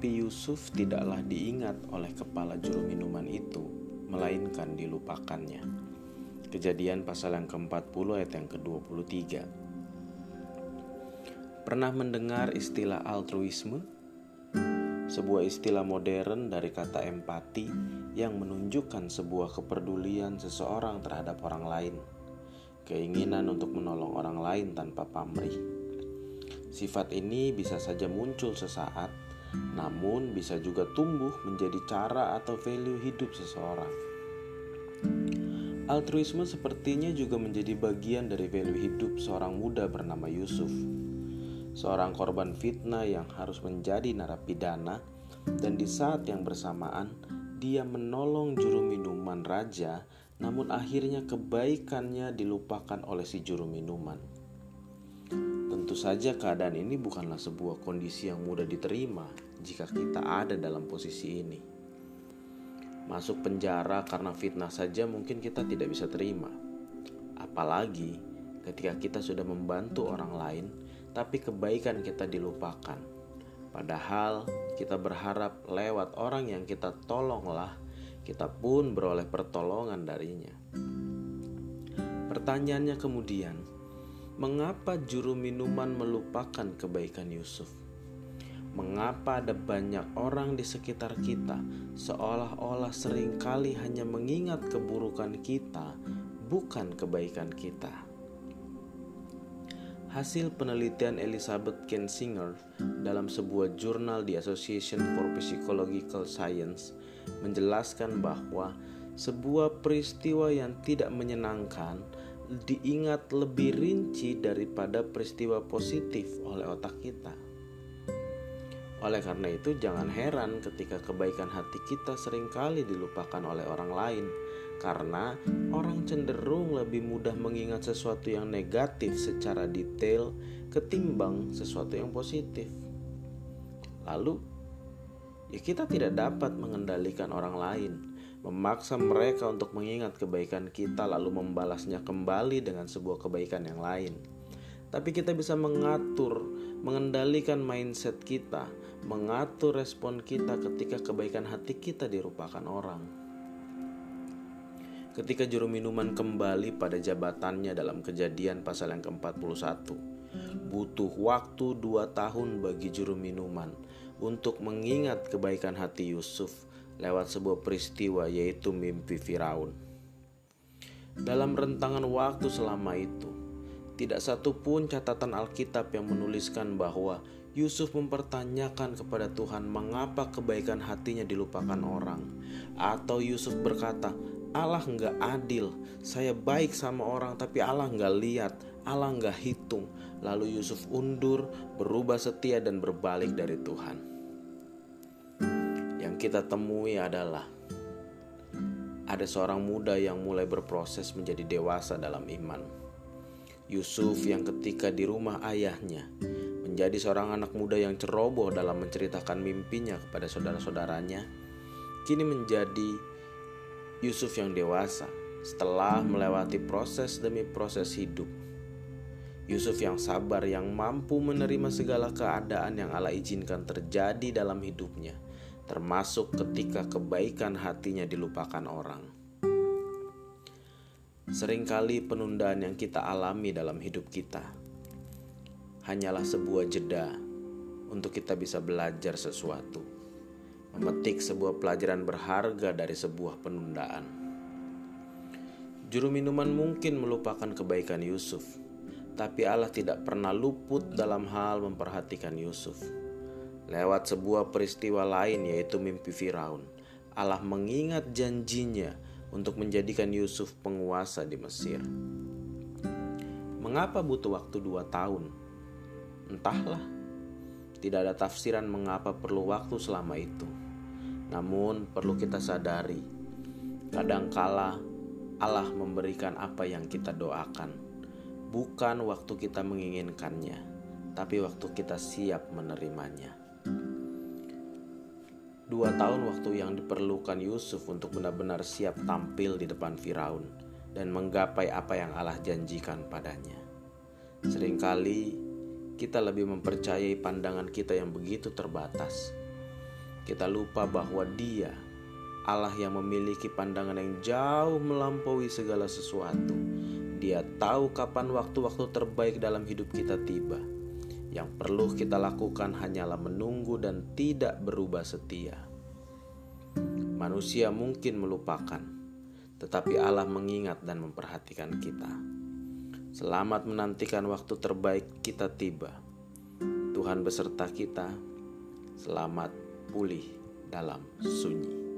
Tapi Yusuf tidaklah diingat oleh kepala juru minuman itu, melainkan dilupakannya. Kejadian pasal yang ke-40 ayat yang ke-23. Pernah mendengar istilah altruisme? Sebuah istilah modern dari kata empati yang menunjukkan sebuah kepedulian seseorang terhadap orang lain. Keinginan untuk menolong orang lain tanpa pamrih. Sifat ini bisa saja muncul sesaat, namun bisa juga tumbuh menjadi cara atau value hidup seseorang. Altruisme sepertinya juga menjadi bagian dari value hidup seorang muda bernama Yusuf. Seorang korban fitnah yang harus menjadi narapidana dan di saat yang bersamaan dia menolong juru minuman raja namun akhirnya kebaikannya dilupakan oleh si juru minuman. Tentu saja keadaan ini bukanlah sebuah kondisi yang mudah diterima jika kita ada dalam posisi ini. Masuk penjara karena fitnah saja mungkin kita tidak bisa terima. Apalagi ketika kita sudah membantu orang lain, tapi kebaikan kita dilupakan. Padahal kita berharap lewat orang yang kita tolonglah, kita pun beroleh pertolongan darinya. Pertanyaannya kemudian, mengapa juru minuman melupakan kebaikan Yusuf? Mengapa ada banyak orang di sekitar kita seolah-olah sering kali hanya mengingat keburukan kita, bukan kebaikan kita? Hasil penelitian Elizabeth Kensinger dalam sebuah jurnal di Association for Psychological Science menjelaskan bahwa sebuah peristiwa yang tidak menyenangkan diingat lebih rinci daripada peristiwa positif oleh otak kita. Oleh karena itu, jangan heran ketika kebaikan hati kita sering kali dilupakan oleh orang lain, karena orang cenderung lebih mudah mengingat sesuatu yang negatif secara detail ketimbang sesuatu yang positif. Lalu, ya, kita tidak dapat mengendalikan orang lain, memaksa mereka untuk mengingat kebaikan kita, lalu membalasnya kembali dengan sebuah kebaikan yang lain. Tapi kita bisa mengatur, mengendalikan mindset kita mengatur respon kita ketika kebaikan hati kita dirupakan orang. Ketika juru minuman kembali pada jabatannya dalam kejadian pasal yang ke-41, butuh waktu dua tahun bagi juru minuman untuk mengingat kebaikan hati Yusuf lewat sebuah peristiwa yaitu mimpi Firaun. Dalam rentangan waktu selama itu, tidak satu pun catatan Alkitab yang menuliskan bahwa Yusuf mempertanyakan kepada Tuhan mengapa kebaikan hatinya dilupakan orang. Atau Yusuf berkata, Allah nggak adil, saya baik sama orang tapi Allah nggak lihat, Allah nggak hitung. Lalu Yusuf undur, berubah setia dan berbalik dari Tuhan. Kita temui adalah ada seorang muda yang mulai berproses menjadi dewasa dalam iman. Yusuf yang ketika di rumah ayahnya menjadi seorang anak muda yang ceroboh dalam menceritakan mimpinya kepada saudara-saudaranya, kini menjadi Yusuf yang dewasa setelah melewati proses demi proses hidup. Yusuf yang sabar yang mampu menerima segala keadaan yang Allah izinkan terjadi dalam hidupnya, termasuk ketika kebaikan hatinya dilupakan orang. Seringkali penundaan yang kita alami dalam hidup kita hanyalah sebuah jeda untuk kita bisa belajar sesuatu, memetik sebuah pelajaran berharga dari sebuah penundaan. Juru minuman mungkin melupakan kebaikan Yusuf, tapi Allah tidak pernah luput dalam hal memperhatikan Yusuf. Lewat sebuah peristiwa lain, yaitu mimpi Firaun, Allah mengingat janjinya untuk menjadikan Yusuf penguasa di Mesir. Mengapa butuh waktu dua tahun Entahlah, tidak ada tafsiran mengapa perlu waktu selama itu. Namun, perlu kita sadari, kadangkala Allah memberikan apa yang kita doakan, bukan waktu kita menginginkannya, tapi waktu kita siap menerimanya. Dua tahun waktu yang diperlukan Yusuf untuk benar-benar siap tampil di depan Firaun dan menggapai apa yang Allah janjikan padanya. Seringkali kita lebih mempercayai pandangan kita yang begitu terbatas. kita lupa bahwa Dia, Allah yang memiliki pandangan yang jauh melampaui segala sesuatu. Dia tahu kapan waktu-waktu terbaik dalam hidup kita tiba. Yang perlu kita lakukan hanyalah menunggu dan tidak berubah setia. Manusia mungkin melupakan, tetapi Allah mengingat dan memperhatikan kita. Selamat menantikan waktu terbaik kita tiba. Tuhan beserta kita. Selamat pulih dalam sunyi.